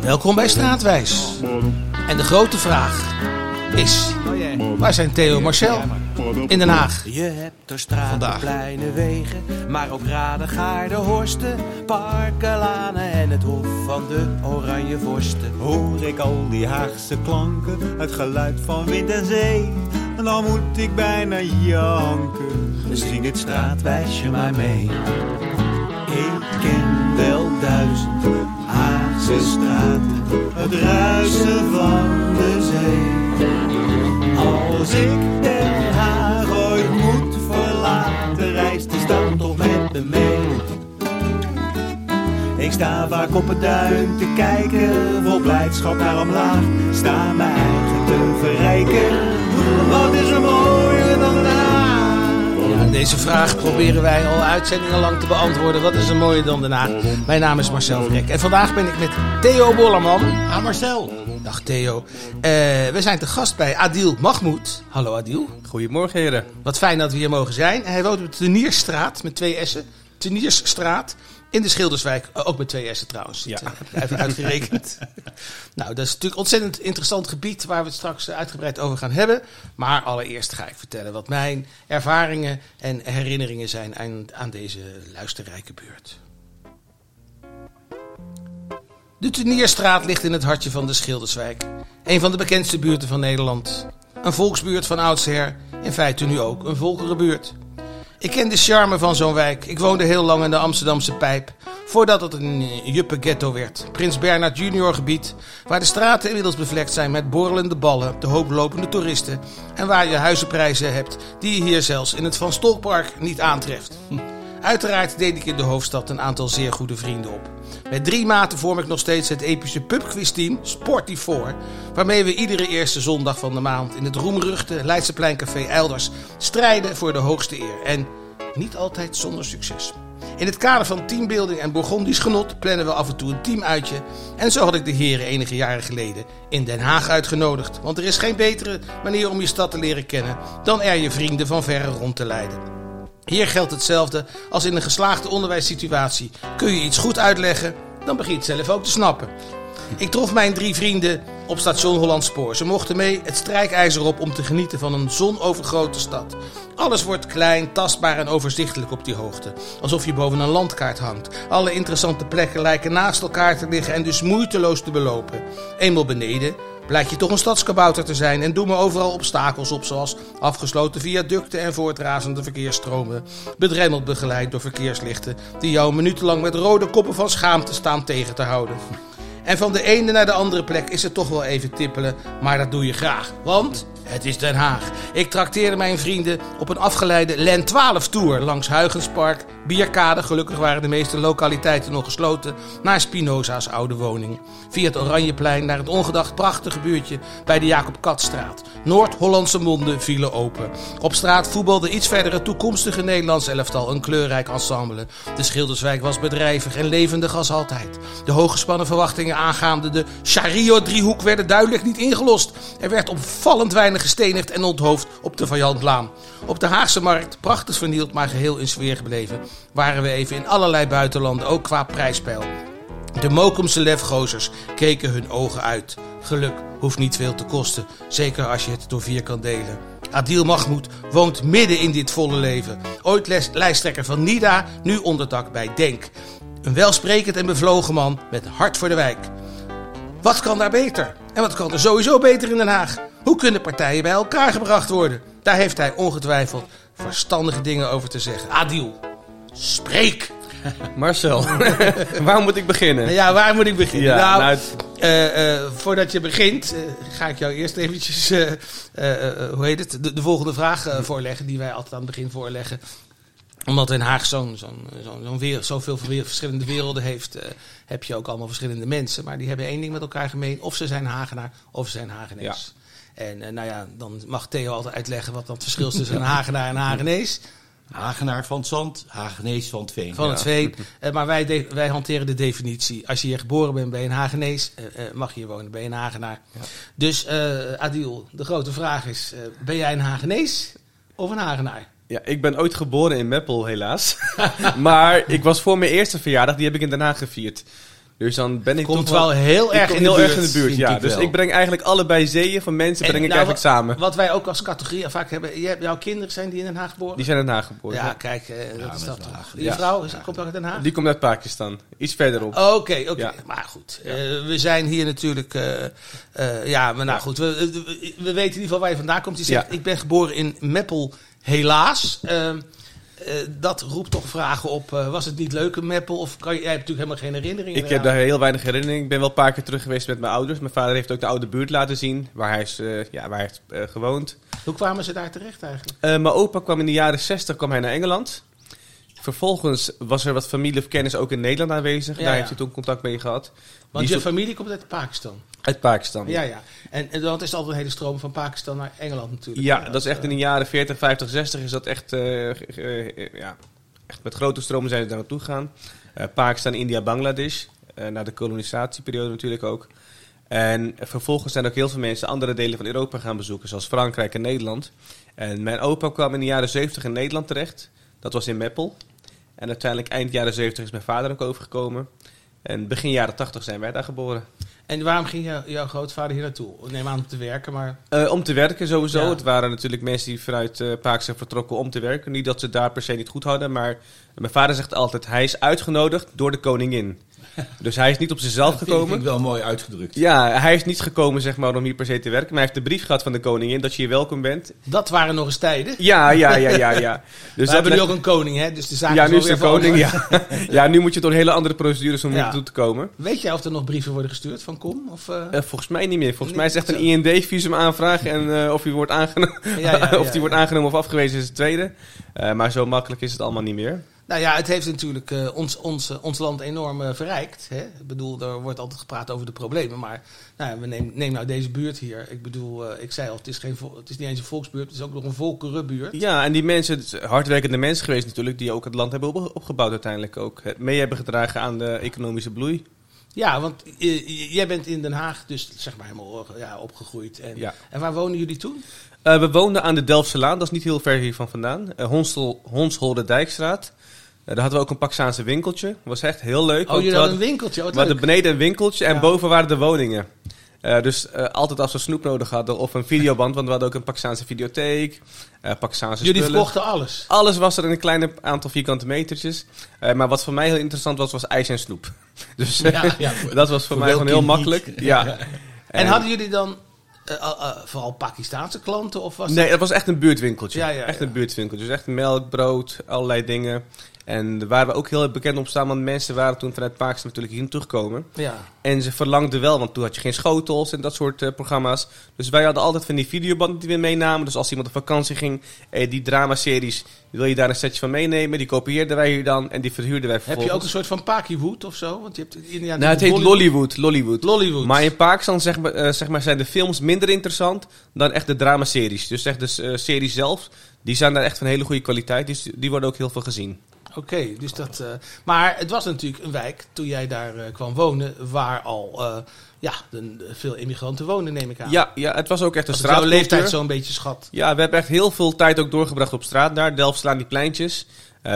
Welkom bij Straatwijs. En de grote vraag is: waar zijn Theo en Marcel in Den Haag? Je hebt er straten, Vandaag. kleine wegen, maar ook raden, gaarden, horsten, parken, lanen en het hof van de oranje vorsten. Hoor ik al die Haagse klanken, het geluid van wind en zee. En dan moet ik bijna janken. Dus zing het straatwijsje maar mee. Ik ken wel duizend Straten, Het ruisen van de zee. Als ik Den Haag ooit moet verlaten, reist de stad toch met me mee. Ik sta vaak op het duin te kijken, vol blijdschap naar omlaag. Sta mijn deze vraag proberen wij al uitzendingen lang te beantwoorden. Wat is er mooier dan Den Haag? Mijn naam is Marcel Vrek en vandaag ben ik met Theo Bollerman. Ah, Marcel. Dag Theo. Eh, we zijn te gast bij Adil Mahmoud. Hallo Adil. Goedemorgen, heren. Wat fijn dat we hier mogen zijn. Hij woont op de Tenierstraat met twee S'en. Teniersstraat. In de Schilderswijk. Eh, Ook met twee S'en trouwens. Ja. Ik even uitgerekend. nou, dat is natuurlijk een ontzettend interessant gebied waar we het straks eh, uitgebreid over gaan hebben. Maar allereerst ga ik vertellen wat mijn ervaringen en herinneringen zijn aan, aan deze luisterrijke buurt. De Tunierstraat ligt in het hartje van de Schilderswijk. Een van de bekendste buurten van Nederland. Een volksbuurt van oudsher, in feite nu ook een volkerenbuurt. Ik ken de charme van zo'n wijk. Ik woonde heel lang in de Amsterdamse Pijp. Voordat het een juppe ghetto werd. Prins Bernhard Junior gebied. Waar de straten inmiddels bevlekt zijn met borrelende ballen, de hooplopende toeristen. En waar je huizenprijzen hebt die je hier zelfs in het Van Stolkpark niet aantreft. Uiteraard deed ik in de hoofdstad een aantal zeer goede vrienden op. Met drie maten vorm ik nog steeds het epische pubquizteam Sporty4, waarmee we iedere eerste zondag van de maand in het roemruchte Leidsepleincafé Elders strijden voor de hoogste eer. En niet altijd zonder succes. In het kader van teambuilding en Bourgondisch genot plannen we af en toe een teamuitje. En zo had ik de heren enige jaren geleden in Den Haag uitgenodigd. Want er is geen betere manier om je stad te leren kennen dan er je vrienden van verre rond te leiden. Hier geldt hetzelfde als in een geslaagde onderwijssituatie. Kun je iets goed uitleggen, dan begin je het zelf ook te snappen. Ik trof mijn drie vrienden op station Hollandspoor. Ze mochten mee het strijkijzer op om te genieten van een zonovergrote stad. Alles wordt klein, tastbaar en overzichtelijk op die hoogte. Alsof je boven een landkaart hangt. Alle interessante plekken lijken naast elkaar te liggen en dus moeiteloos te belopen. Eenmaal beneden blijkt je toch een stadskabouter te zijn en doen me overal obstakels op, zoals afgesloten viaducten en voortrazende verkeersstromen. Bedremmeld begeleid door verkeerslichten die jou minutenlang met rode koppen van schaamte staan tegen te houden. En van de ene naar de andere plek is het toch wel even tippelen, maar dat doe je graag. Want het is Den Haag. Ik trakteerde mijn vrienden op een afgeleide Len 12 tour langs Huygenspark, Bierkade, gelukkig waren de meeste lokaliteiten nog gesloten, naar Spinoza's oude woning. Via het Oranjeplein naar het ongedacht prachtige buurtje bij de Jacob Katstraat. Noord-Hollandse monden vielen open. Op straat voetbalde iets verder het toekomstige Nederlands elftal, een kleurrijk ensemble. De Schilderswijk was bedrijvig en levendig als altijd. De hooggespannen verwachtingen aangaande de Chario-driehoek werden duidelijk niet ingelost. Er werd opvallend weinig gestenigd en onthoofd op de Vijandlaan. Op de Haagse markt, prachtig vernield, maar geheel in sfeer gebleven, waren we even in allerlei buitenlanden, ook qua prijspeil. De Mokumse lefgozers keken hun ogen uit. Geluk hoeft niet veel te kosten, zeker als je het door vier kan delen. Adil Mahmoud woont midden in dit volle leven. Ooit lijsttrekker van NIDA, nu onderdak bij DENK. Een welsprekend en bevlogen man met hart voor de wijk. Wat kan daar beter? En wat kan er sowieso beter in Den Haag? Hoe kunnen partijen bij elkaar gebracht worden? Daar heeft hij ongetwijfeld verstandige dingen over te zeggen. Adil, spreek! Marcel, waar moet ik beginnen? Ja, waar moet ik beginnen? Ja, nou, nou, eh, eh, voordat je begint, eh, ga ik jou eerst eventjes, hoe heet het, de, de volgende vraag voorleggen, die wij altijd aan het begin voorleggen. Omdat Den Haag zo'n, zo'n, zo'n, wereld, zoveel verschillende werelden heeft, heb je ook allemaal verschillende mensen. Maar die hebben één ding met elkaar gemeen, of ze zijn Hagenaar, of ze zijn Hagenees. En eh, nou ja, dan mag Theo altijd uitleggen wat dan het verschil is tussen een Hagenaar en een Hagenees. Hagenaar van het Zand, Hagenees van het Veen. Van het Veen. Eh, maar wij, de- wij hanteren de definitie. Als je hier geboren bent, ben je een Hagenees. eh, mag je hier wonen, ben je een Hagenaar. Dus eh Adil, de grote vraag is: eh, ben jij een Hagenees of een Hagenaar? Ja, ik ben ooit geboren in Meppel, helaas. maar ik was voor mijn eerste verjaardag, die heb ik in Den Haag gevierd. Dus dan ben ik Komt toch wel heel ik erg kom in de heel buurt, erg in de buurt. Ja, ik dus wel. ik breng eigenlijk allebei zeeën van mensen En breng ik nou, eigenlijk samen. Wat wij ook als categorie vaak hebben. Je hebt, jouw kinderen zijn die in Den Haag geboren? Die zijn in Den Haag geboren. ja, ja. kijk, eh, dat dat is dat toch. Ja. vrouw is, komt ook uit Den Haag? Die komt uit Pakistan. Iets verderop. Oké, oké. Ja. Maar goed, eh, we zijn hier natuurlijk... eh, eh, ja, maar nou goed, we, we- we weten in ieder geval waar je vandaan komt. Je zegt, Ja. ik ben geboren in Meppel, helaas. Eh, dat roept toch vragen op. eh, was het niet leuk in Meppel? Of kan jij hebt natuurlijk helemaal geen herinneringen Ik heb daar heel weinig herinnering. Ik ben wel een paar keer terug geweest met mijn ouders. Mijn vader heeft ook de oude buurt laten zien, waar hij, is, eh, ja, waar hij heeft gewoond. Hoe kwamen ze daar terecht eigenlijk? Mijn opa kwam in de jaren 60 kwam hij naar Engeland. Vervolgens was er wat familie of kennis ook in Nederland aanwezig. Ja, Daar ja. heeft hij toen contact mee gehad. Want Die je familie komt uit Pakistan. Uit Pakistan. Ja, ja. En, en dan is altijd een hele stroom van Pakistan naar Engeland natuurlijk. Ja, dat is echt in de jaren 40, 50, 60 is dat echt, eh, eh, ja, echt met grote stromen zijn ze daar naartoe gegaan. Eh, Pakistan, India, Bangladesh. eh, na de kolonisatieperiode natuurlijk ook. En vervolgens zijn ook heel veel mensen andere delen van Europa gaan bezoeken, zoals Frankrijk en Nederland. En mijn opa kwam in de jaren 70 in Nederland terecht. Dat was in Meppel. En uiteindelijk eind jaren 70 is mijn vader ook overgekomen. En begin jaren 80 zijn wij daar geboren. En waarom ging jou- jouw grootvader hier naartoe? Neem aan om te werken, maar... Eh, om te werken sowieso. Ja. Het waren natuurlijk mensen die vanuit eh Pakistan vertrokken om te werken. Niet dat ze daar per se niet goed hadden, maar mijn vader zegt altijd: hij is uitgenodigd door de koningin. Dus hij is niet op zichzelf Dat vind ik gekomen. wel mooi uitgedrukt. Ja, hij is niet gekomen zeg maar, om hier per se te werken, maar hij heeft de brief gehad van de koningin dat je hier welkom bent. Dat waren nog eens tijden. Ja, ja, ja, ja. ja. Dus We hebben nu ook een koning, hè? Dus de zaak ja, is nu is de koning. Ja. ja, nu moet je door hele andere procedures om Ja. hier toe te komen. Weet jij of er nog brieven worden gestuurd van Kom? Of, eh? Eh, volgens mij niet meer. Volgens Nee, mij is het echt een IND-visum aanvragen en eh, of die wordt aangenomen. Ja, of die wordt aangenomen of afgewezen is het tweede. Maar zo makkelijk is het allemaal niet meer. Nou ja, het heeft natuurlijk eh, ons, ons, eh, ons land enorm eh, verrijkt. Hè? Ik bedoel, er wordt altijd gepraat over de problemen. Maar nou, ja, we neem, neem nou deze buurt hier. Ik bedoel, ik zei al, het is, geen, het is niet eens een volksbuurt. Het is ook nog een volkerenbuurt. Ja, en die mensen, hardwerkende mensen geweest natuurlijk, die ook het land hebben op- opgebouwd uiteindelijk ook. Het mee hebben gedragen aan de economische bloei. Ja, want jij bent in Den Haag dus zeg maar helemaal ja, opgegroeid. En, Ja. en waar wonen jullie toen? We woonden aan de Delftselaan, dat is niet heel ver hiervan vandaan. Uh, Honsel, Honsholde Dijkstraat. Eh, daar hadden we ook een Paksaanse winkeltje. Dat was echt heel leuk. Oh, jullie hadden een winkeltje. Oh, We hadden beneden een winkeltje en Ja. boven waren de woningen. Eh, dus eh, altijd als we snoep nodig hadden of een videoband, want we hadden ook een Pakistaanse videotheek, uh, Pakistaanse Jullie spullen. verkochten alles. Alles was er in een kleine aantal vierkante metertjes. Maar wat voor mij heel interessant was, was ijs en snoep. Dus Ja, dat was voor, Voor mij gewoon heel makkelijk. Ja. En hadden jullie dan vooral Pakistaanse klanten? Of was Nee, het was echt een buurtwinkeltje. Echt een buurtwinkeltje. Dus echt melk, brood, allerlei dingen. En waren we ook heel bekend op staan, want mensen waren toen vanuit Pakistan natuurlijk hier teruggekomen. Ja. En ze verlangden wel, want toen had je geen schotels en dat soort eh, programma's. Dus wij hadden altijd van die videobanden die we meenamen. Dus als iemand op vakantie ging, eh, die dramaseries, wil je daar een setje van meenemen. Die kopieerden wij hier dan en die verhuurden wij Heb vervolgens. je ook een soort van Pakiwood of zo? Want je hebt in India Nou, het heet. Lollywood. Lollywood. Lollywood. Maar in Pakistan zeg maar, eh, zeg maar, zijn de films minder interessant dan echt de dramaseries. Dus echt de eh, series zelf, die zijn daar echt van hele goede kwaliteit. Dus die worden ook heel veel gezien. Oké, dus dat. eh, maar het was natuurlijk een wijk toen jij daar eh, kwam wonen, waar al eh, ja, de, de- veel immigranten woonden, neem ik aan. Ja, ja, het was ook echt een ik jouw leeftijd zo'n beetje schat. Ja, we hebben echt heel veel tijd ook doorgebracht op straat daar. Delft slaan die pleintjes,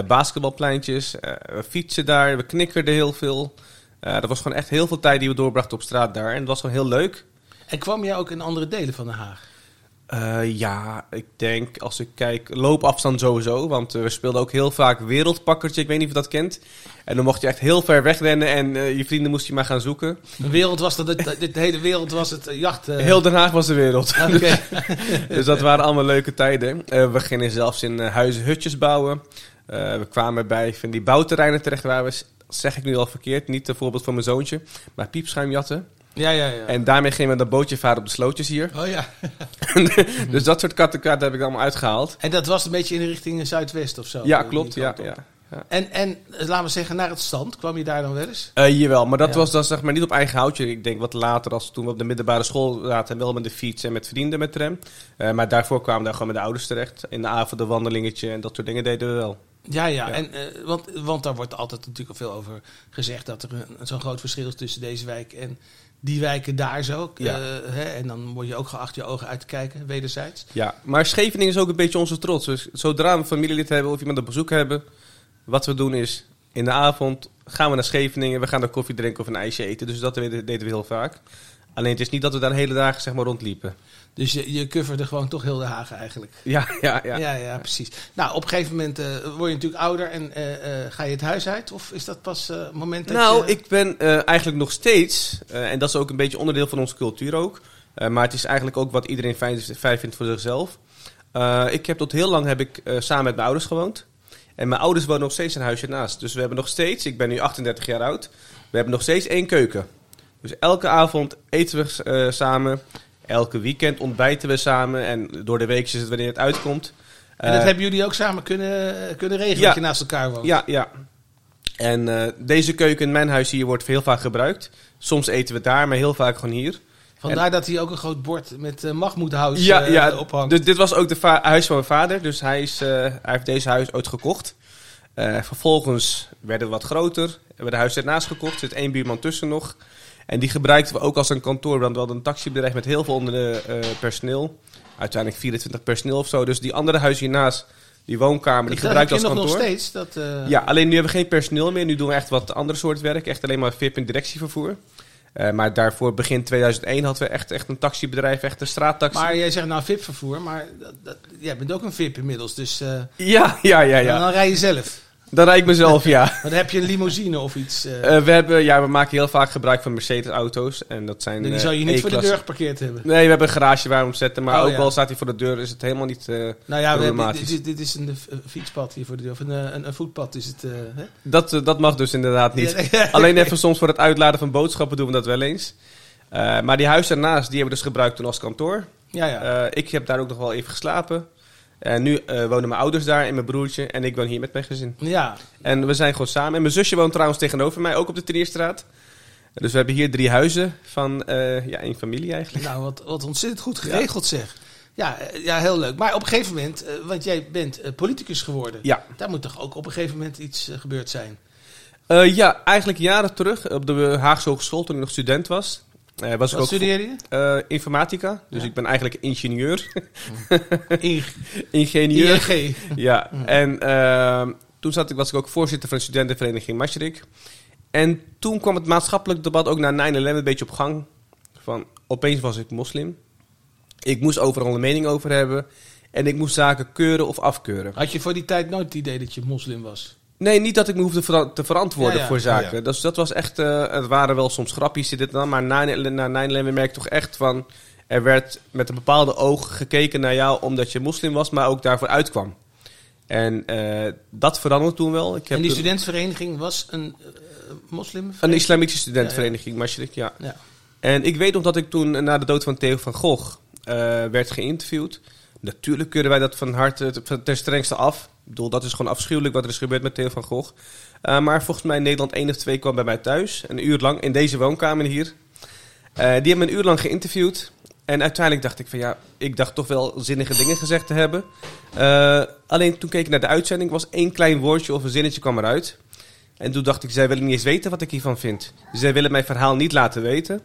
basketbalpleintjes, we fietsen daar, we knikkerden heel veel. Dat was gewoon echt heel veel tijd die we doorbrachten op straat daar. En dat was gewoon heel leuk. En kwam jij ook in andere delen van Den Haag? Eh, ja, ik denk als ik kijk, loopafstand sowieso. Want eh, we speelden ook heel vaak wereldpakkertje. Ik weet niet of je dat kent. En dan mocht je echt heel ver wegrennen en eh, je vrienden moest je maar gaan zoeken. De wereld was dat, het- de, de hele wereld was het jacht. Heel Den Haag was de wereld. Oké. dus dat waren allemaal leuke tijden. We gingen zelfs in huizen hutjes bouwen. We kwamen bij van die bouwterreinen terecht waar we, zeg ik nu al verkeerd, niet een voorbeeld van mijn zoontje, maar piepschuimjatten. Ja, ja, ja. En daarmee gingen we dat bootje varen op de slootjes hier. oh ja. dus dat soort kattenkaarten heb ik allemaal uitgehaald. En dat was een beetje in de richting Zuidwest of zo? Ja, klopt. Ja, ja. ja. En, en laten we zeggen, naar het strand, kwam je daar dan wel eens? Eh, jawel, maar dat Ja. was dan zeg maar niet op eigen houtje. Ik denk wat later, als toen we op de middelbare school zaten, wel met de fiets en met vrienden met tram. Eh, maar daarvoor kwamen we daar gewoon met de ouders terecht. In de avond een wandelingetje en dat soort dingen deden we wel. Ja, ja. Ja. En, eh, want, want daar wordt altijd natuurlijk al veel over gezegd dat er zo'n groot verschil is tussen deze wijk en die wijken daar zo. Ja. Eh, hè, en dan word je ook geacht je ogen uit te kijken, wederzijds. Ja, maar Scheveningen is ook een beetje onze trots. Dus zodra we een familielid hebben of iemand op bezoek hebben, wat we doen is In de avond gaan we naar Scheveningen, we gaan daar koffie drinken of een ijsje eten. Dus dat deden we heel vaak. Alleen het is niet dat we daar hele dagen zeg maar, rondliepen. Dus je, je coverde gewoon toch heel de Haag eigenlijk. Ja, ja, ja. Ja, ja, precies. Nou, op een gegeven moment eh, word je natuurlijk ouder en eh, eh, ga je het huis uit? Of is dat pas het moment dat Nou, je... ik ben eigenlijk nog steeds, en dat is ook een beetje onderdeel van onze cultuur ook. maar het is eigenlijk ook wat iedereen fijn, fijn vindt voor zichzelf. Ik heb tot heel lang heb ik samen met mijn ouders gewoond. En mijn ouders wonen nog steeds een huisje naast. Dus we hebben nog steeds, ik ben nu 38 jaar oud, we hebben nog steeds één keuken. Dus elke avond eten we eh, samen. Elke weekend ontbijten we samen. En door de week is het wanneer het uitkomt. En dat Eh, hebben jullie ook samen kunnen, kunnen regelen, ja. dat je naast elkaar woont? ja, ja. En eh, deze keuken in mijn huis hier wordt heel vaak gebruikt. Soms eten we daar, maar heel vaak gewoon hier. Vandaar dat hij ook een groot bord met uh, Mahmoud House ja, eh, ja. ophangt. Dus dit was ook het huis van mijn vader. Dus hij, is, eh, hij heeft deze huis ooit gekocht. Eh, vervolgens werden we wat groter. We hebben de huis ernaast gekocht. Er zit één buurman tussen nog. En die gebruikten we ook als een kantoor. Want we hadden een taxibedrijf met heel veel onder de eh, personeel. Uiteindelijk 24 personeel of zo. Dus die andere huis hiernaast, die woonkamer, die gebruikten als kantoor. nog steeds. Dat, eh, Ja, alleen nu hebben we geen personeel meer. Nu doen we echt wat andere soort werk. Echt alleen maar VIP en directievervoer. Eh, maar daarvoor, begin 2001, hadden we echt, echt een taxibedrijf, echt een straattaxi. Maar jij zegt nou VIP-vervoer, maar dat, dat, jij bent ook een VIP inmiddels. Dus Ja, ja, ja, ja. dan rij je zelf. Dan rijd ik mezelf, ja. Maar dan heb je een limousine of iets. eh, Eh, we, hebben, ja, we maken heel vaak gebruik van Mercedes-auto's. En dat zijn. die eh, zou je niet voor de deur geparkeerd hebben. Nee, we hebben een garage waar we hem zetten. Maar Oh, ook ja. al staat hij voor de deur, is het helemaal niet. Nou ja, we hebben, dit, dit is een fietspad hier voor de deur. Of een, een, een voetpad is het. hè? dat, dat mag dus inderdaad niet. Ja, Alleen even soms voor het uitladen van boodschappen doen we dat wel eens. Maar die huis daarnaast, die hebben we dus gebruikt toen als kantoor. Ja, ja. Ik heb daar ook nog wel even geslapen. En nu eh, wonen mijn ouders daar en mijn broertje. En ik woon hier met mijn gezin. ja. En we zijn gewoon samen. En mijn zusje woont trouwens tegenover mij, ook op de Trierstraat. Dus we hebben hier drie huizen van eh, ja, één familie eigenlijk. Nou, wat, wat ontzettend goed geregeld zeg. Ja, eh, ja, heel leuk. Maar op een gegeven moment, eh, want jij bent eh, politicus geworden. Ja. Daar moet toch ook op een gegeven moment iets eh, gebeurd zijn. Eh, ja, eigenlijk jaren terug op de Haagse Hogeschool toen ik nog student was. Was ik Wat studeerde je? eh, informatica. Dus Ja. ik ben eigenlijk ingenieur. In ingenieur. ING. Ja, en ehm, toen zat ik, was ik ook voorzitter van de studentenvereniging Maastricht. En toen kwam het maatschappelijk debat ook na 9-11 een beetje op gang. Van, opeens was ik moslim. Ik moest overal een mening over hebben. En ik moest zaken keuren of afkeuren. Had je voor die tijd nooit het idee dat je moslim was? Nee, niet dat ik me hoefde vera- te verantwoorden Ja, ja. voor zaken. Ja, Dus dat was echt, eh, het waren wel soms grapjes dit en dat. Maar na 9-11 na 9/11 merk ik toch echt van... Er werd met een bepaalde oog gekeken naar jou omdat je moslim was, maar ook daarvoor uitkwam. En eh, dat veranderde toen wel. Ik heb En die studentenvereniging was een eh, moslim? Een islamitische studentenvereniging, Maastricht, ja. Ja. En ik weet nog dat ik toen na de dood van Theo van Gogh eh, werd geïnterviewd. Natuurlijk keuren wij dat van harte ten strengste af. Ik bedoel, dat is gewoon afschuwelijk wat er is gebeurd met Theo van Gogh. Eh, maar volgens mij Nederland 1 of 2 kwam bij mij thuis. Een uur lang in deze woonkamer hier. Eh, die hebben me een uur lang geïnterviewd. En uiteindelijk dacht ik van ja, ik dacht toch wel zinnige dingen gezegd te hebben. Eh, alleen toen keek ik naar de uitzending, was één klein woordje of een zinnetje kwam eruit. En toen dacht ik, zij willen niet eens weten wat ik hiervan vind. Zij willen mijn verhaal niet laten weten.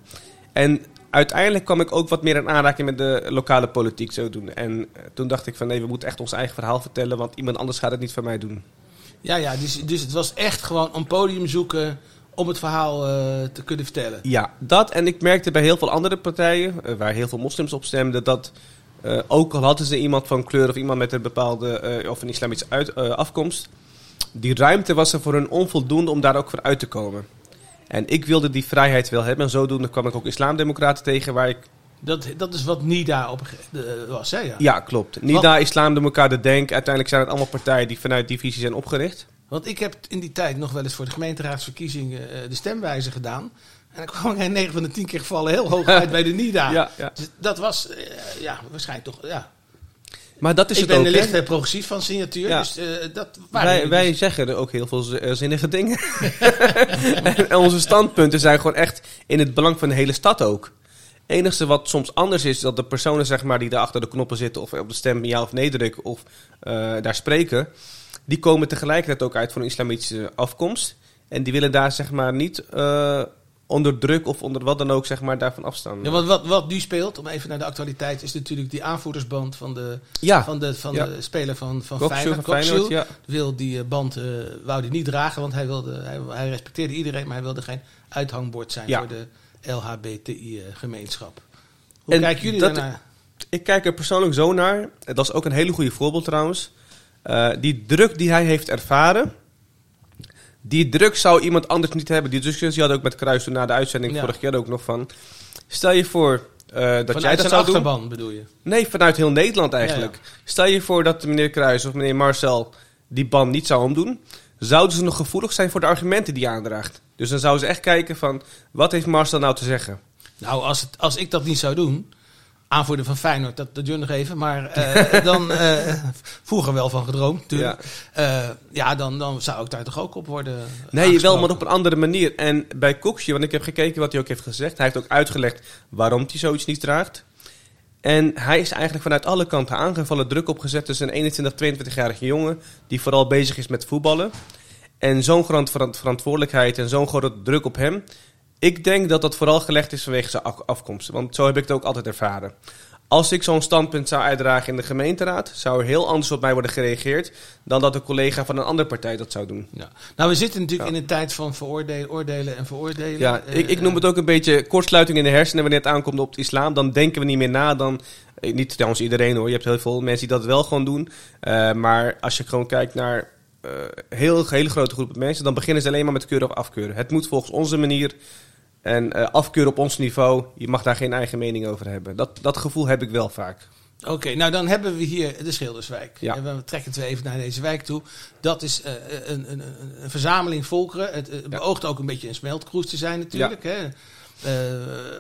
En uiteindelijk kwam ik ook wat meer in aanraking met de lokale politiek zo doen. En eh, toen dacht ik van nee, we moeten echt ons eigen verhaal vertellen, want iemand anders gaat het niet voor mij doen. Ja, ja dus, dus het was echt gewoon een podium zoeken om het verhaal eh, te kunnen vertellen. Ja, dat. En ik merkte bij heel veel andere partijen, eh, waar heel veel moslims op stemden, dat ook al hadden ze iemand van kleur of iemand met een bepaalde of een islamitische uit, afkomst, die ruimte was er voor hun onvoldoende om daar ook voor uit te komen. En ik wilde die vrijheid wel hebben. En zodoende kwam ik ook islamdemocraten tegen waar ik... Dat, dat is wat NIDA op, was, hè? Ja. Ja, klopt. NIDA, Islamdemocraten, DENK. Uiteindelijk zijn het allemaal partijen die vanuit die visie zijn opgericht. Want ik heb in die tijd nog wel eens voor de gemeenteraadsverkiezingen eh, de stemwijzer gedaan. En dan kwam ik 9 van de 10 keer gevallen heel hoog uit bij de NIDA. Ja, ja. Dus dat was, eh, ja, waarschijnlijk toch, ja. Maar dat is ik het ben ook. hè. licht progressief van signatuur, Ja. dus eh, dat Wij, wij dus. zeggen er ook heel veel eh, zinnige dingen. en onze standpunten zijn gewoon echt in het belang van de hele stad ook. Het enige wat soms anders is, dat de personen zeg maar, die daar achter de knoppen zitten... of op de stem ja of nee drukken of eh, daar spreken... die komen tegelijkertijd ook uit van een islamitische afkomst. En die willen daar zeg maar niet... onder druk of onder wat dan ook, zeg maar, daarvan afstaan. Ja, wat, wat, wat nu speelt, om even naar de actualiteit, is natuurlijk die aanvoerdersband van de, Ja, van de, van Ja. de speler van, van Koksu Feyenoord. van Feyenoord, Koksu ja. wil die eh, band, eh, wou die niet dragen, want hij, wilde, hij, hij respecteerde iedereen, maar hij wilde geen uithangbord zijn voor de LHBTI-gemeenschap. Hoe En kijken jullie dat- daarnaar? Ik kijk er persoonlijk zo naar. Dat is ook een hele goede voorbeeld trouwens. Eh, die druk die hij heeft ervaren. Die druk zou iemand anders niet hebben. Die discussie had ook met Kruis toen na de uitzending Ja. vorig jaar ook nog van. Stel je voor eh, dat Vanuit jij dat zou doen. achterban bedoel je? Nee, vanuit heel Nederland eigenlijk. Ja, Stel je voor dat meneer Kruis of meneer Marcel die ban niet zou omdoen. Zouden ze nog gevoelig zijn voor de argumenten die hij aandraagt. Dus dan zouden ze echt kijken van, wat heeft Marcel nou te zeggen? Nou, als, het, als ik dat niet zou doen, aanvoerder van Feyenoord, dat, dat duurt nog even, maar eh, dan eh, vroeger wel van gedroomd natuurlijk. Ja, ja dan, dan zou ik daar toch ook op worden Nee, wel, maar op een andere manier. En bij Koksje, want ik heb gekeken wat hij ook heeft gezegd. Hij heeft ook uitgelegd waarom hij zoiets niet draagt. En hij is eigenlijk vanuit alle kanten aangevallen, druk opgezet. Dus een 21, 22-jarige jongen die vooral bezig is met voetballen. En zo'n grote verant- verantwoordelijkheid en zo'n grote druk op hem. Ik denk dat dat vooral gelegd is vanwege zijn af- afkomst. Want zo heb ik het ook altijd ervaren. Als ik zo'n standpunt zou uitdragen in de gemeenteraad, zou er heel anders op mij worden gereageerd dan dat een collega van een andere partij dat zou doen. Ja. Nou, we zitten natuurlijk Ja. in een tijd van veroordelen, oordelen en veroordelen. Ja, Eh, ik, ik noem het ook een beetje kortsluiting in de hersenen wanneer het aankomt op het islam. Dan denken we niet meer na. Dan, eh, niet trouwens iedereen hoor, je hebt heel veel mensen die dat wel gewoon doen. Eh, maar als je gewoon kijkt naar eh heel, hele grote groepen mensen, dan beginnen ze alleen maar met keuren of afkeuren. Het moet volgens onze manier en eh, afkeuren op ons niveau. Je mag daar geen eigen mening over hebben. Dat, dat gevoel heb ik wel vaak. Oké, nou dan hebben we hier de Schilderswijk. Ja. En we trekken het weer even naar deze wijk toe. Dat is eh, een, een, een, een verzameling volkeren. Het eh, beoogt ook een beetje een smeltkroes te zijn natuurlijk. Hè? Eh,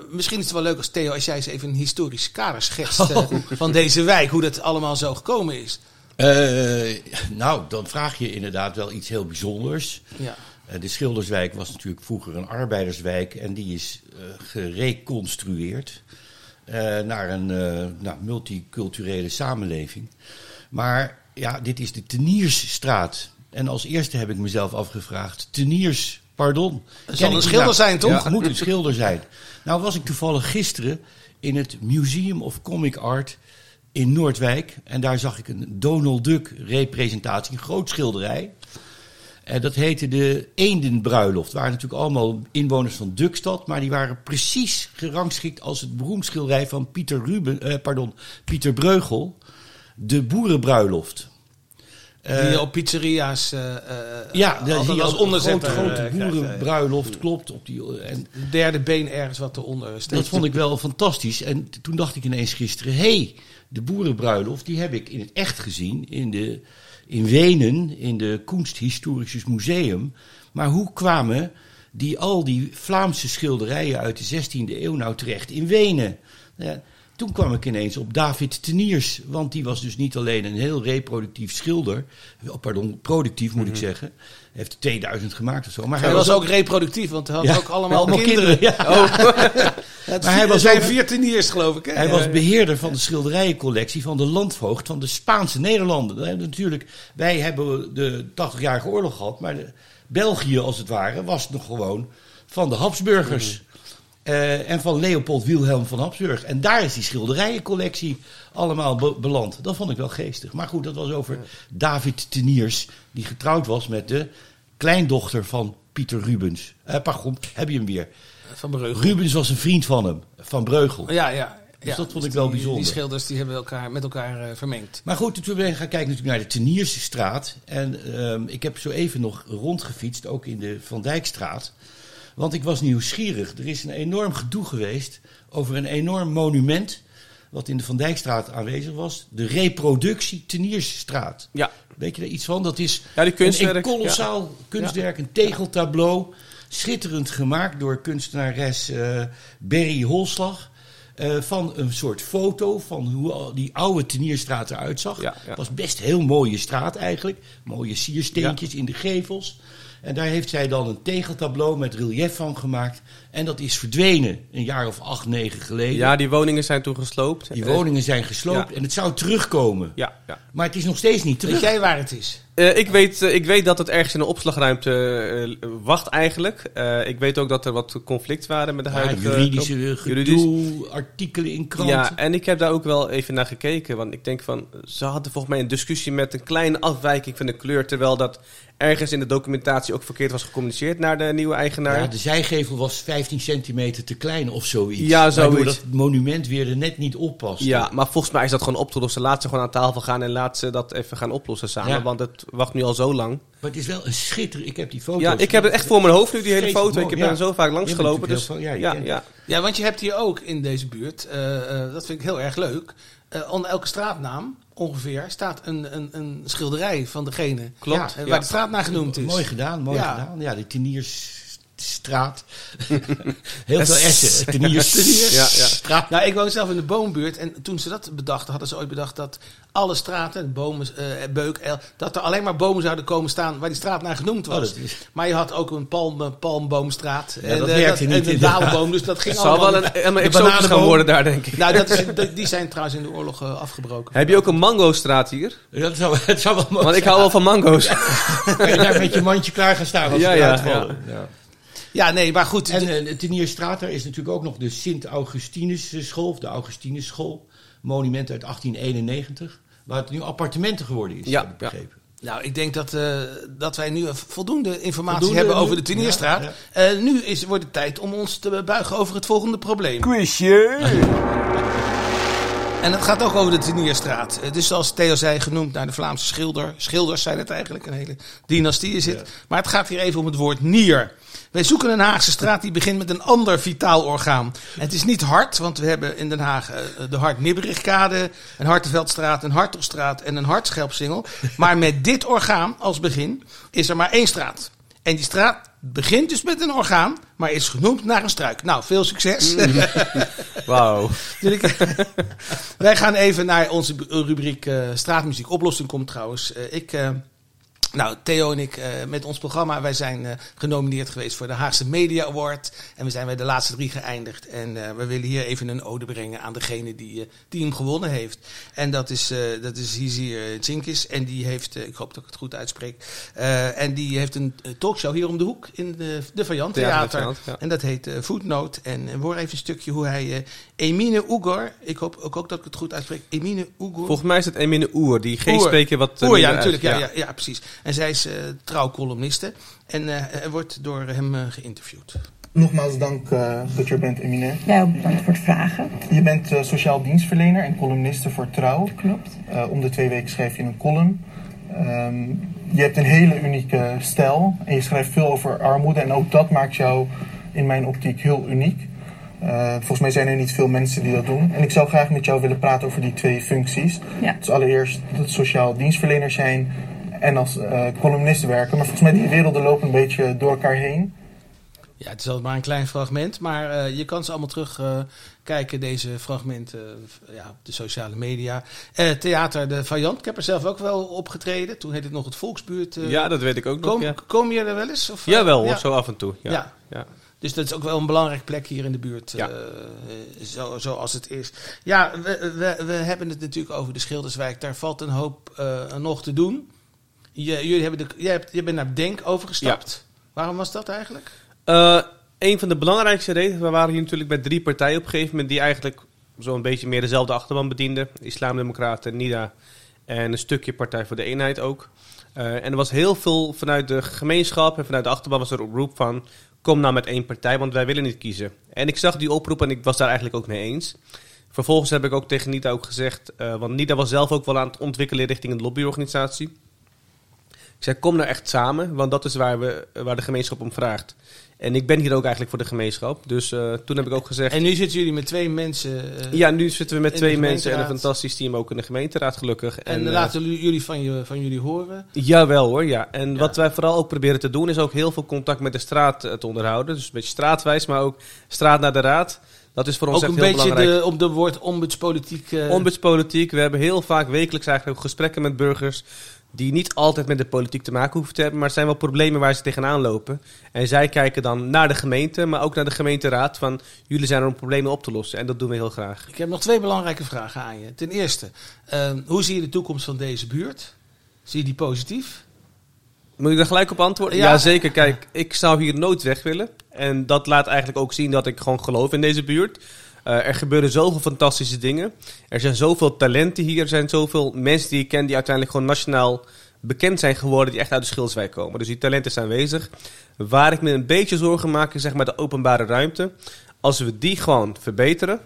misschien is het wel leuk als Theo, als jij eens even een historisch kader schetst eh, van deze wijk. Hoe dat allemaal zo gekomen is. Eh, nou, dan vraag je inderdaad wel iets heel bijzonders. Ja. Eh, de Schilderswijk was natuurlijk vroeger een arbeiderswijk en die is eh, gereconstrueerd eh, naar een nou, multiculturele samenleving. Maar ja, dit is de Teniersstraat. En als eerste heb ik mezelf afgevraagd, Teniers, pardon. zal Ken een schilder zijn, toch? Ja, het moet een schilder zijn. Nou was ik toevallig gisteren in het Museum of Comic Art in Noordwijk. En daar zag ik een Donald Duck representatie, een groot schilderij. En dat heette de Eendenbruiloft. Het waren natuurlijk allemaal inwoners van Dukstad, maar die waren precies gerangschikt als het beroemd schilderij van Pieter, Ruben, eh, pardon, Pieter Breugel, de Boerenbruiloft. Die Eh, je op pizzeria's eh, eh, ja, als als onderzetter grote, grote eh, eh, boerenbruiloft, klopt. Op die, en Het derde been ergens wat eronder steekt. dat vond ik wel fantastisch. En toen dacht ik ineens gisteren, hé, hey, de boerenbruiloft, die heb ik in het echt gezien in, de, in Wenen, in de Kunsthistorisches Museum. Maar hoe kwamen die, al die Vlaamse schilderijen uit de 16e eeuw nou terecht in Wenen? Ja, toen kwam ik ineens op David Teniers, want die was dus niet alleen een heel reproductief schilder, oh, pardon, productief moet ik zeggen. Hij heeft 2000 gemaakt of zo. Maar Hij was ook reproductief, want hij had Ja, ook allemaal, kinderen. ja. Het Maar hij was zijn teniers, geloof ik. Hè? Hij was beheerder van de schilderijencollectie van de landvoogd van de Spaanse Nederlanden. Hebben Natuurlijk, wij hebben de 80-jarige oorlog gehad, maar de, België als het ware was nog gewoon van de Habsburgers. Eh, en van Leopold Wilhelm van Habsburg. En daar is die schilderijencollectie allemaal be- beland. Dat vond ik wel geestig. Maar goed, dat was over David Teniers, die getrouwd was met de kleindochter van Pieter Rubens. Eh pardon, heb je hem weer. Van Breugel. Rubens was een vriend van hem, van Breugel. Ja, ja. Dus ja. dat vond ik wel die, bijzonder. Die schilders die hebben elkaar, met elkaar eh, vermengd. Maar goed, toen ben ik gaan kijken natuurlijk naar de Teniersstraat. En ehm, ik heb zo even nog rondgefietst, ook in de Van Dijkstraat. Want ik was nieuwsgierig. Er is een enorm gedoe geweest over een enorm monument... wat in de Van Dijkstraat aanwezig was. De reproductie Teniersstraat. Ja, Weet je er iets van? Dat is Ja, die kunstwerk, een kolossaal kunstwerk, een tegeltableau. Schitterend gemaakt door kunstenares eh Berry Holslag. eh, van een soort foto van hoe al die oude Tenierstraat eruit zag. Ja, was best een heel mooie straat eigenlijk. Mooie siersteentjes in de gevels. En daar heeft zij dan een tegeltableau met relief van gemaakt. En dat is verdwenen een jaar of acht, negen geleden. ja die woningen zijn toen gesloopt. Die woningen zijn gesloopt Ja. en het zou terugkomen. Ja, ja. Maar het is nog steeds niet terug. Weet jij waar het is? Eh, ik, weet, eh, ik weet dat het ergens in een opslagruimte eh, wacht eigenlijk. Eh, ik weet ook dat er wat conflict waren met de Ja, huidige... juridische Juridisch. gedoe, artikelen in kranten. Ja, en ik heb daar ook wel even naar gekeken. Want ik denk van, ze hadden volgens mij een discussie met een kleine afwijking van de kleur. Terwijl dat ergens in de documentatie ook verkeerd was gecommuniceerd naar de nieuwe eigenaar. Ja, de zijgevel was 15 centimeter te klein of zoiets. Ja, zoiets. Waardoor dat monument weer er net niet oppast. Ja, maar volgens mij is dat gewoon op te lossen. Laat ze gewoon aan tafel gaan en laat ze dat even gaan oplossen samen. Ja. Want het wacht nu al zo lang. Maar het is wel een schitterend... Ik heb die foto's... Ja, ik heb het echt voor mijn hoofd nu, die hele foto. Ik heb ja. er zo vaak langs gelopen. Dus ja, ja, ja, Ja, want je hebt hier ook in deze buurt, eh, eh, dat vind ik heel erg leuk. eh, onder elke straatnaam ongeveer staat een, een, een schilderij van degene Klopt, eh, waar ja. de straat naar genoemd is. Mooi gedaan, mooi Ja. gedaan. Ja, de Tenniersstraat. Heel veel S'en. Tenniers. Ja, ja. Straat. Nou, ik woon zelf in de boombuurt en toen ze dat bedachten, hadden ze ooit bedacht dat alle straten, bomen, eh, beuk, el, dat er alleen maar bomen zouden komen staan waar die straat naar genoemd was. Oh, dat is- Maar je had ook een palm, eh, palmboomstraat Ja, dat eh, werkte niet en een daalboom, dus dat ging Het zal allemaal wel een, De exotisch gaan bananenboom. worden daar, denk ik. Nou, dat is, dat- die zijn trouwens in de oorlog eh, afgebroken. Heb je ook een mango-straat hier? Dat zou, het zou wel mooi Want ik hou wel van mango's. Kan je daar met je mandje klaar gaan staan als Ja, ja. Ja. Ja, nee, maar goed. En eh, de Tenierstraat, daar is natuurlijk ook nog de Sint-Augustinus school, of de Augustinus school. Monument uit 1891, waar het nu appartementen geworden is, Ja, heb ik begrepen. Nou, ik denk dat, eh, dat wij nu voldoende informatie Voldoende hebben nu? over de Tunierstraat. Ja, Eh, nu is, wordt het tijd om ons te buigen over het volgende probleem. Quizje! En het gaat ook over de Tunierstraat. Het is zoals Theo zei genoemd naar de Vlaamse schilder. Schilders zijn het eigenlijk, een hele dynastie is het. Maar het gaat hier even om het woord nier. Wij zoeken een Haagse straat die begint met een ander vitaal orgaan. Het is niet hart, want we hebben in Den Haag eh, de Hart-Nibberigkade, een Hartenveldstraat, een Hartelstraat en een Hartschelpsingel. Maar met dit orgaan als begin is er maar één straat. En die straat begint dus met een orgaan, maar is genoemd naar een struik. Nou, veel succes. Wauw. Natuurlijk. Wij gaan even naar onze rubriek eh, Straatmuziek. Oplossing komt trouwens. Eh, ik, eh, nou, Theo en ik eh, met ons programma, wij zijn eh, genomineerd geweest voor de Haagse Media Award. En we zijn bij de laatste drie geëindigd. En eh, we willen hier even een ode brengen aan degene die, die hem gewonnen heeft. En dat is, dat is Hizir Zinkis. En die heeft, ik hoop dat ik het goed uitspreek. en die heeft een talkshow hier om de hoek in de, de Vajant Theater ja. En dat heet Footnote. En hoor even een stukje hoe hij Emine Oegor, ik hoop ook, ook dat ik het goed uitspreek, Emine Oegor. Volgens mij is het Emine Oer, die geen Oer. spreken wat... Oer, ja, natuurlijk. Ja, ja, ja, precies. En zij is eh trouw columniste. En eh, er wordt door hem eh, geïnterviewd. Nogmaals dank eh, dat je er bent, Emine. Ja, ook bedankt voor het vragen. Je bent eh, sociaal dienstverlener en columniste voor Trouw. Klopt. Eh, om de twee weken schrijf je een column. Ehm, je hebt een hele unieke stijl en je schrijft veel over armoede. En ook dat maakt jou in mijn optiek heel uniek. Eh, volgens mij zijn er niet veel mensen die dat doen. En ik zou graag met jou willen praten over die twee functies. Ja. Dus allereerst dat sociaal dienstverlener zijn en als eh columnist werken. Maar volgens mij die werelden lopen een beetje door elkaar heen. Ja, het is wel maar een klein fragment, maar eh, je kan ze allemaal terugkijken, kijken deze fragmenten eh, ja, op de sociale media. Eh, Theater de Vajant, ik heb er zelf ook wel opgetreden. Toen heette het nog het Volksbuurt. eh. Ja, dat weet ik ook nog, kom, ja. kom je er wel eens? Of, eh, Jawel ja. zo af en toe. Ja. Ja. Ja. Dus dat is ook wel een belangrijk plek hier in de buurt, Ja. eh, zo, zoals het is. Ja, we, we, we hebben het natuurlijk over de Schilderswijk. Daar valt een hoop eh, nog te doen. Je, jullie hebben de, jij, hebt, je bent naar Denk overgestapt. Waarom was dat eigenlijk? Eh, een van de belangrijkste redenen, we waren hier natuurlijk bij drie partijen op een gegeven moment die eigenlijk zo'n beetje meer dezelfde achterban bedienden. Islamdemocraten, NIDA en een stukje Partij voor de Eenheid ook. Eh, en er was heel veel vanuit de gemeenschap en vanuit de achterban was er een oproep van kom nou met één partij, want wij willen niet kiezen. En ik zag die oproep en ik was daar eigenlijk ook mee eens. Vervolgens heb ik ook tegen NIDA ook gezegd, eh, want NIDA was zelf ook wel aan het ontwikkelen richting een lobbyorganisatie. Ik zei, kom nou echt samen, want dat is waar, we, waar de gemeenschap om vraagt. En ik ben hier ook eigenlijk voor de gemeenschap. Dus eh, toen heb ik ook gezegd... En nu zitten jullie met twee mensen. eh, ja, nu zitten we met twee mensen en een fantastisch team ook in de gemeenteraad, gelukkig. en eh, laten jullie van, je, van jullie horen. Jawel hoor, ja. En Ja. wat wij vooral ook proberen te doen, is ook heel veel contact met de straat te onderhouden. Dus een beetje straatwijs, maar ook straat naar de raad. Dat is voor ons Ook echt een heel beetje belangrijk. de, op de woord ombudspolitiek. eh, Ombudspolitiek. We hebben heel vaak wekelijks eigenlijk ook gesprekken met burgers. Die niet altijd met de politiek te maken hoeven te hebben. Maar er zijn wel problemen waar ze tegenaan lopen. En zij kijken dan naar de gemeente, maar ook naar de gemeenteraad. Van jullie zijn er om problemen op te lossen. En dat doen we heel graag. Ik heb nog twee belangrijke vragen aan je. Ten eerste, eh, hoe zie je de toekomst van deze buurt? Zie je die positief? Moet ik daar gelijk op antwoorden? Ja. Jazeker. Kijk, ik zou hier nooit weg willen. En dat laat eigenlijk ook zien dat ik gewoon geloof in deze buurt. Eh, er gebeuren zoveel fantastische dingen. Er zijn zoveel talenten hier. Er zijn zoveel mensen die ik ken die uiteindelijk gewoon nationaal bekend zijn geworden. Die echt uit de Schilswijk komen. Dus die talenten zijn aanwezig. Waar ik me een beetje zorgen maak is zeg maar de openbare ruimte. Als we die gewoon verbeteren.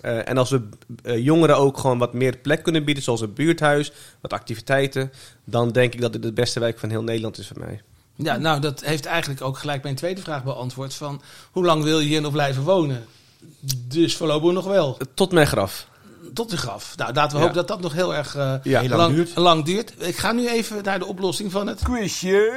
eh, en als we eh, jongeren ook gewoon wat meer plek kunnen bieden, zoals een buurthuis, wat activiteiten, dan denk ik dat dit de beste wijk van heel Nederland is voor mij. Ja, nou, dat heeft eigenlijk ook gelijk mijn tweede vraag beantwoord. Van, hoe lang wil je hier nog blijven wonen? Dus voorlopig nog wel. Tot mijn graf. Tot de graf. Nou, laten we Ja. hopen dat dat nog heel erg eh, Ja. Heel lang duurt. lang duurt. Ik ga nu even naar de oplossing van het... Quizje!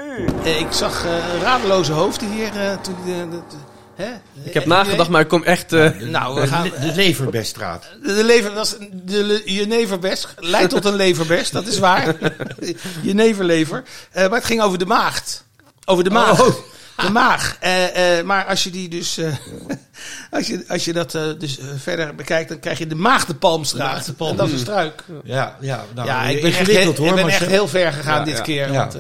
Eh, ik zag eh, radeloze hoofden hier eh, toen... de- de- de- hè? Ik heb nagedacht, maar ik kom echt... eh, Nou, we gaan... De, de Leverbeststraat. De lever, dat is de le- jeneverbest leidt tot een leverbest, dat is waar. Jeneverlever. Eh, maar het ging over de maagd. Over de maag. Oh. De maag. Eh, eh, maar als je die dus, eh, als je, als je dat dus verder bekijkt, dan krijg je de maagdenpalmstraat. Maagdenpalm. En dat is een struik. Ja, ja, nou, ja, ik ben, echt, heel, hoor. ik ben echt heel ver gegaan Ja, dit ja. keer. Want,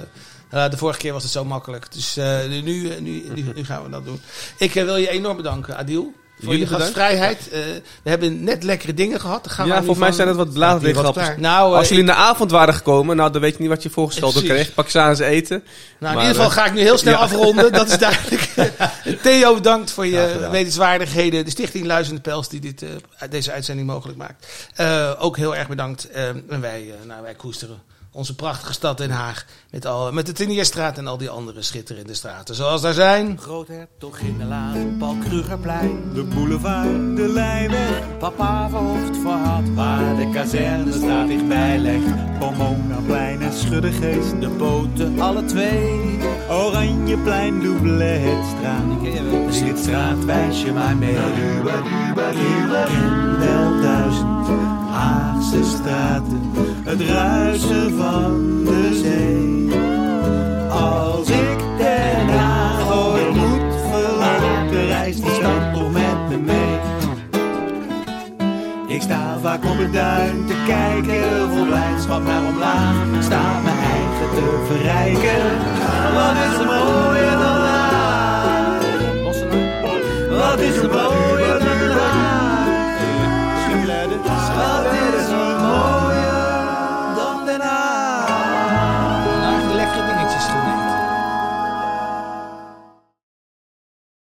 de vorige keer was het zo makkelijk. Dus nu, nu, nu, nu gaan we dat doen. Ik wil je enorm bedanken, Adil. Voor Jullie je gastvrijheid. Eh, we hebben net lekkere dingen gehad. Gaan we ja, volgens mij zijn het wat klaar? Nou, eh, Als jullie in de avond waren gekomen, nou, dan weet je niet wat je voorgesteld kreeg. Pak ze aan ze eten. Nou, in Maar, ieder geval eh, ga ik nu heel snel ja. afronden. Dat is duidelijk. Theo, bedankt voor je gedaan. wetenswaardigheden. De Stichting Luizende Pels die dit, eh, deze uitzending mogelijk maakt. Eh, ook heel erg bedankt. Eh, en wij, eh, nou, wij koesteren onze prachtige stad Den Haag. Met, al, met de Tenierstraat en al die andere schitterende straten. Zoals daar zijn. Groothertog in de laan, Paul Krugerplein. De boulevard, de Leijweg, Papa verhoofd verhad, waar de kazerne staat dichtbij legt. Pomonaplein en Schuddegeest. De boten, alle twee. Oranjeplein, Doubletstraat. Dus dit straat wijs je maar mee. Ken wel duizend Haagse straten, het ruisen van de zee. Als ik Den Haag moet verlaten, reist die stad toch met me mee. Ik sta vaak op het duin te kijken, vol blijdschap naar omlaag. Sta mijn eigen te verrijken.